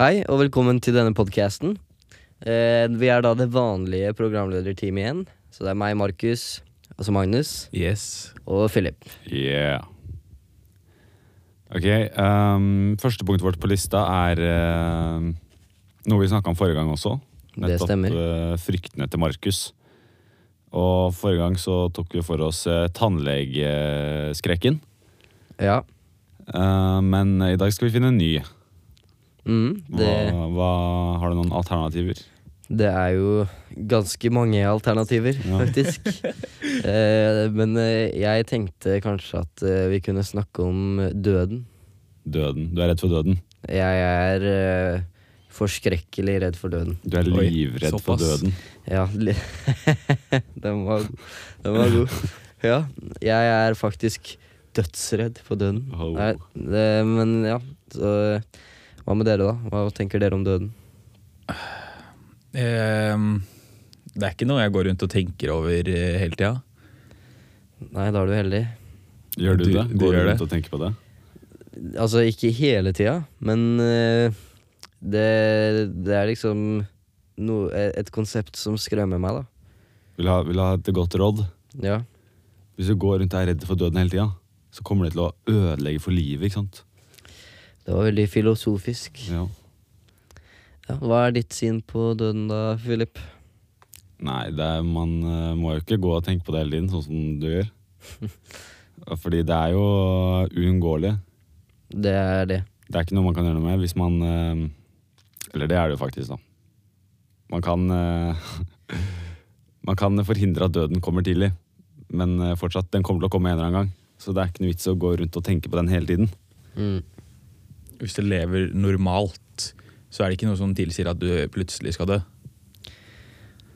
Hei, og velkommen til denne podcasten. Eh, vi er da det vanlige programlederteamet igjen. Så det er meg, Markus, altså Magnus, Yes. og Philip. Yeah. Ok, ehm, første punktet vårt på lista er ehm, noe vi snakka om forrige gang også. Det stemmer. eh, fryktene til Markus. Og forrige gang så tok vi for oss uh, tannlegeskrekken. Ja. Eh, men i dag skal vi finne en ny. Mm, det, hva, har du noen alternativer? det er jo ganske mange alternativer, Ja. faktisk. eh, men eh, jeg tenkte kanskje at eh, vi kunne snakke om døden. Døden. Du er redd for døden. Jeg er eh, forskrekkelig redd for døden. Du er Oi, livredd for døden. Ja, den, var, den var god. Ja, jeg er faktisk dødsredd for døden. Oh. Nei, det, men ja, så hva med dere, da? Hva tenker dere om døden? Ehm, det er ikke noe jeg går rundt og tenker over eh, hele tida. Nei, da er du heldig. Gjør du, Du- det? Går du rundt det? og tenker på det? Altså, ikke hele tida, men eh, det, det er liksom no, et konsept som skremmer meg, da. Vil ha, vil ha et godt råd? Ja. Hvis du går rundt og er redd for døden hele tida, så kommer det til å ødelegge for livet. ikke sant? Det var veldig filosofisk. Ja. Ja, hva er ditt syn på døden da, Philip? Nei, det er, man eh, må jo ikke gå og tenke på det hele tiden, sånn som du gjør. Fordi det er jo uunngåelig. Det er det. Det er ikke noe man kan gjøre noe med hvis man eh, Eller det er det jo faktisk, da. Man kan eh, Man kan forhindre at døden kommer tidlig, men fortsatt, den kommer til å komme en eller annen gang. Så det er ikke noe vits å gå rundt og tenke på den hele tiden. Mm. Hvis du lever normalt, så er det ikke noe som tilsier at du plutselig skal dø.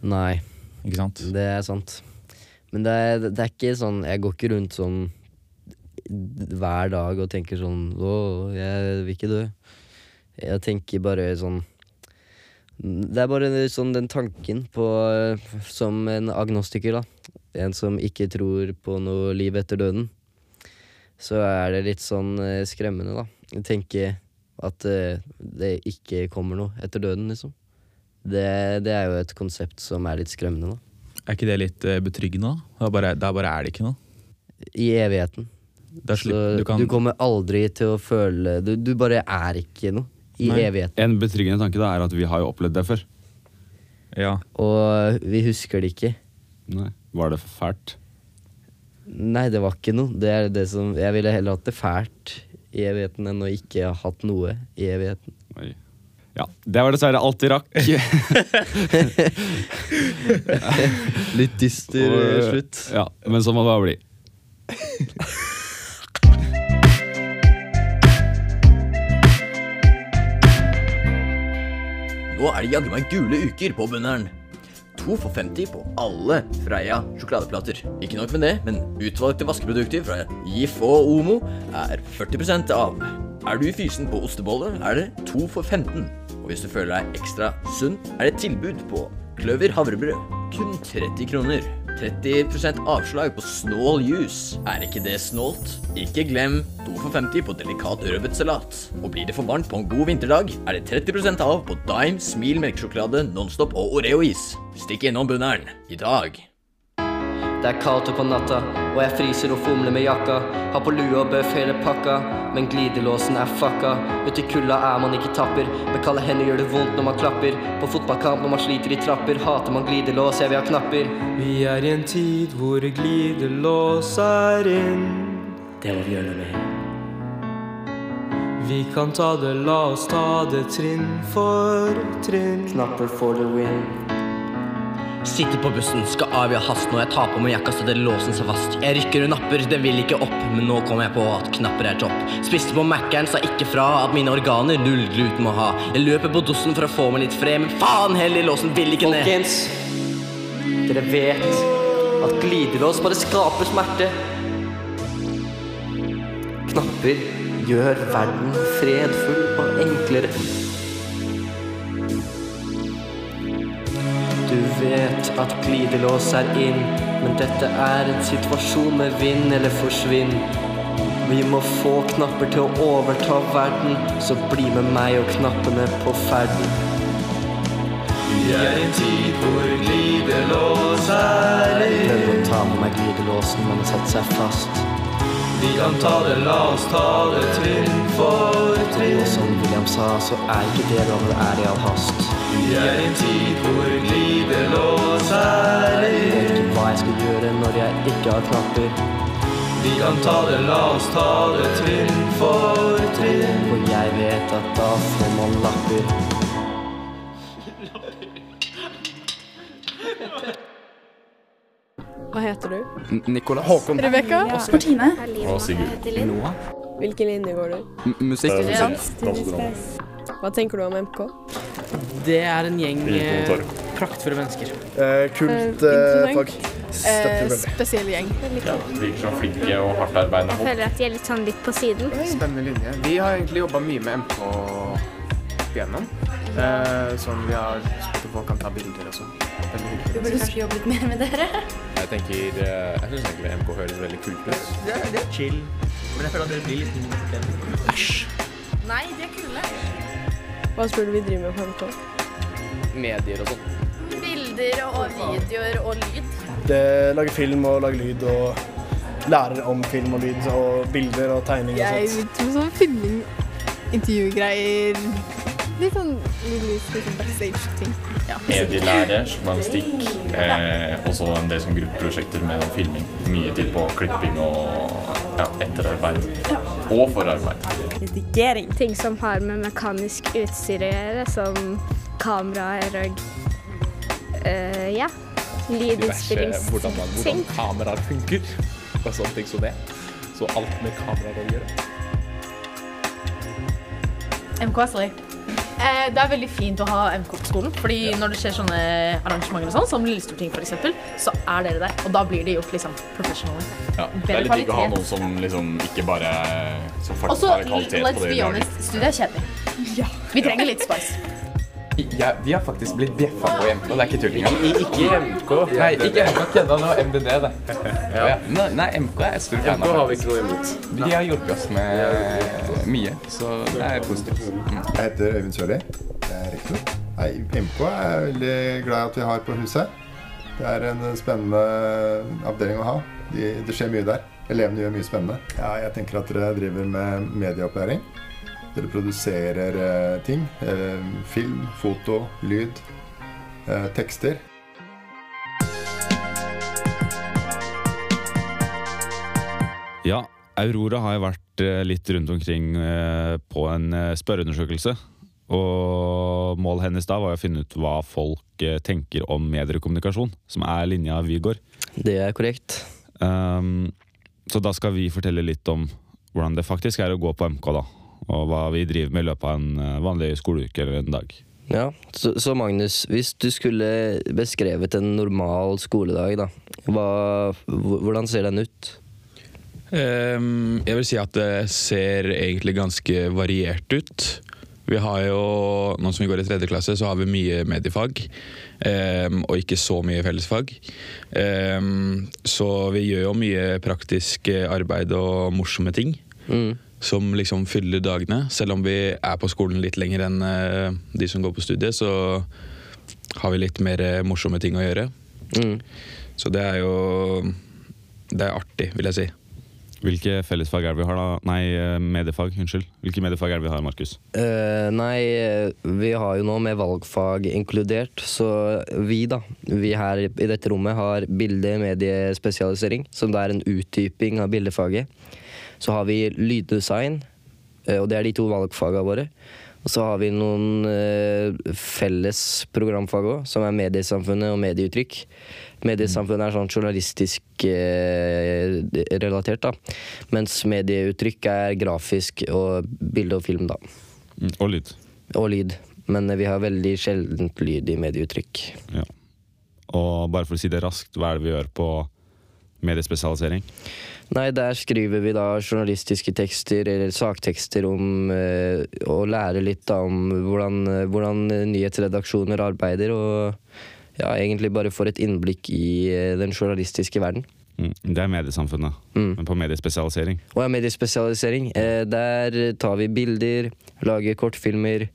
Nei. Ikke sant? Det er sant. Men det er, det er ikke sånn Jeg går ikke rundt sånn hver dag og tenker sånn Å, jeg vil ikke dø. Jeg tenker bare sånn Det er bare sånn den tanken på Som en agnostiker, da. En som ikke tror på noe liv etter døden. Så er det litt sånn eh, skremmende, da. Jeg tenker at eh, det ikke kommer noe etter døden, liksom. Det, det er jo et konsept som er litt skremmende, da. Er ikke det litt eh, betryggende? da? Bare, da bare er det ikke noe. I evigheten. Slik, du, kan... du, kommer aldri til å føle Du, du bare er ikke noe i Nei. evigheten. En betryggende tanke da er at vi har jo opplevd det før. ja. Og vi husker det ikke. Nei. Var det fælt? Nei, det var ikke noe. Det er det som Jeg ville heller hatt det fælt evigheten enn å ikke ha hatt noe i evigheten. Oi. Ja, det var dessverre alt vi rakk. Litt dyster Og, eh, slutt. Ja, men sånn må det bare bli. Nå er det jaggu meg gule uker på Bunneren. To for 50 på alle Freia sjokoladeplater. Ikke nok med det, men utvalgte vaskeprodukter fra Gif og Omo er 40% av. Er du fysen på ostebolle, er det to for 15. Og hvis du føler deg ekstra sunn, er det tilbud på Kløver havrebrød. Kun 30 kroner. 30% avslag på Snål juice. Er ikke det snålt? Ikke glem 2 for 50 på delikat rødbetsalat. Og blir det for varmt på en god vinterdag, er det 30% av på Dime, Smil melkesjokolade, Nonstop og Oreo-is. Stikk innom Bunneren i dag. Det er kaldt utpå natta, og jeg fryser og fomler med jakka. Har på lue og bøff hele pakka, men glidelåsen er fucka. Uti kulda er man ikke tapper, med kalde hender gjør det vondt når man klapper. På fotballkamp når man sliter i trapper, hater man glidelås, jeg vil ha knapper. Vi er i en tid hvor glidelås er inn. Det må vi gjøre noe med. Vi kan ta det, la oss ta det trinn for trinn. Knapper for the win. Sitter på bussen, skal av i hast når jeg tar på meg jakka så det låsen seg fast. Jeg rykker og napper, den vil ikke opp, men nå kommer jeg på at knapper er topp. Spiste på Mækkern, sa ikke fra at mine organer null gluten må ha. Jeg løper på dossen for å få meg litt fred, men faen heller, låsen vil ikke ned. Folkens, dere vet at glidelås bare skaper smerte. Knapper gjør verden fredfull og enklere. Du vet at glidelås er inn, men dette er en situasjon med vinn eller forsvinn. Vi må få knapper til å overta verden, så bli med meg og knappene på ferden. Vi er i en tid hvor glidelås er inn. Prøvde å ta med meg glidelåsen, men den satte seg fast. Vi kan ta det, la oss ta det trinn for trinn. Og som William sa, så er ikke det lov, det er i all hast. Vi er i en tid hvor livet lå er Jeg vet ikke hva jeg skal gjøre når jeg ikke har knapper. Vi kan ta det, la oss ta det trinn for trinn. For jeg vet at da får man lapper. Hva heter du? Nicolas. Håkon. Rebekka? Martine. Og Sigurd. Hvilken linje går du? M musikk. Hva tenker du om MK? Det er en gjeng eh, praktfulle mennesker. Eh, kult eh, fag. Eh, veldig. spesiell gjeng. Virker som flinke og hardt arbeidende folk. føler at de er litt sånn litt på siden. Spennende linje. Vi har egentlig jobba mye med MK opp igjennom. Eh, som vi har spurt om folk kan ta bilder og sånn. Vi burde kanskje jobbe litt mer med dere. Jeg tenker, eh, jeg syns egentlig MK høres veldig kult ut. Det er, det er chill. Men jeg føler at dere blir litt mindre Æsj. Nei, de er kule. Hva tror du vi driver med på NRK? Medier og sånn. Bilder og videoer og lyd. Det lager film og lager lyd og lærer om film og lyd og bilder og tegning og sånt. Jeg tror sånn filming, intervjugreier Litt sånn litt, litt, litt sånn backstage-ting. Ja. Medielære, journalistikk, eh, og så en del sånn gruppeprosjekter med filming. Mye tid på klipping og ja, etterarbeid. Og forarbeid. Redigering. Ting som har med mekanisk utstyr å gjøre, som kameraer og eh, ja, lydinnspillingsting. kameraer funker. Og sånne ting som det. Så alt med kameraer å gjøre. MK-SLI. Eh, det er veldig fint å ha MK på skolen, fordi når det skjer sånne arrangementer og sånn, som Lillestorting f.eks., så er dere der. Og da blir det gjort liksom professionally. Ja, det er litt digg å ha noen som liksom ikke bare som faktisk Også, har kvalitet på det Og så, let's be honest, studiet er kjedelig. Vi trenger litt spice. Ja, vi har faktisk blitt bjeffa på MK, det er ikke tull engang. Ikke MK. Nei, ikke MK kødda, det var MDD, det. Ja. Nei, nei, MK er jeg stor fan av. har vi ikke noe imot. De har hjulpet oss med mye, så det er positivt. Mm. Jeg heter Øyvind Sørli. Jeg er rektor. Nei, MK er jeg veldig glad i at vi har på huset. Det er en spennende avdeling å ha. De, det skjer mye der. Elevene gjør mye spennende. Ja, jeg tenker at dere driver med medieopplæring. Dere produserer eh, ting. Eh, film, foto, lyd, eh, tekster. Ja, Aurora har jo vært eh, litt rundt omkring eh, på en eh, spørreundersøkelse. Og målet hennes da var å finne ut hva folk tenker om mediekommunikasjon, som er linja vi går. Det er korrekt. Um, så da skal vi fortelle litt om hvordan det faktisk er å gå på MK, da. Og hva vi driver med i løpet av en eh, vanlig skoleuke eller en dag. Ja, så, så Magnus, hvis du skulle beskrevet en normal skoledag, da, hva, hvordan ser den ut? Um, jeg vil si at det ser egentlig ganske variert ut. Vi har jo, nå som vi går i tredje klasse, så har vi mye mediefag. Um, og ikke så mye fellesfag. Um, så vi gjør jo mye praktisk eh, arbeid og morsomme ting. Mm. Som liksom fyller dagene. Selv om vi er på skolen litt lenger enn eh, de som går på studiet, så har vi litt mer morsomme ting å gjøre. Mm. Så det er jo Det er artig, vil jeg si. Hvilke fellesfag er det vi har, da? Nei, eh, mediefag. Unnskyld. Hvilke mediefag er det vi har, Markus? Uh, nei, vi har jo nå med valgfag inkludert, så vi da, vi her i dette rommet har bilde-mediespesialisering, som det er en utdyping av bildefaget. Så har vi lyddesign, eh, og det er de to valgfagene våre. Og så har vi noen eh, felles programfag òg, som er mediesamfunnet og medieuttrykk. Mediesamfunnet er sånn journalistisk eh, relatert, da. Mens medieuttrykk er grafisk og bilde og film, da. Mm, og lyd. Og lyd. Men vi har veldig sjeldent lyd i medieuttrykk. Ja. Og bare for å si det raskt, hva er det vi gjør på mediespesialisering? Nei, der skriver vi da journalistiske tekster eller saktekster om eh, å lære litt da om hvordan, hvordan nyhetsredaksjoner arbeider, og ja, egentlig bare får et innblikk i eh, den journalistiske verden. Mm, det er mediesamfunnet. Mm. Men på mediespesialisering. Jeg er mediespesialisering. Eh, der tar vi bilder, lager kortfilmer.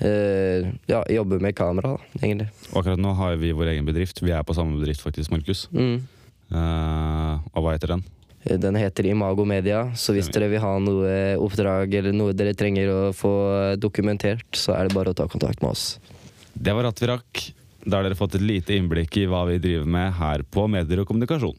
Uh, ja, jobber med kamera, da, egentlig. Og akkurat nå har vi vår egen bedrift. Vi er på samme bedrift, faktisk, Markus. Mm. Eh, og hva heter den? Den heter Imago Media, så hvis dere vil ha noe oppdrag eller noe dere trenger å få dokumentert, så er det bare å ta kontakt med oss. Det var alt vi rakk. Da har dere fått et lite innblikk i hva vi driver med her på Medier og kommunikasjon.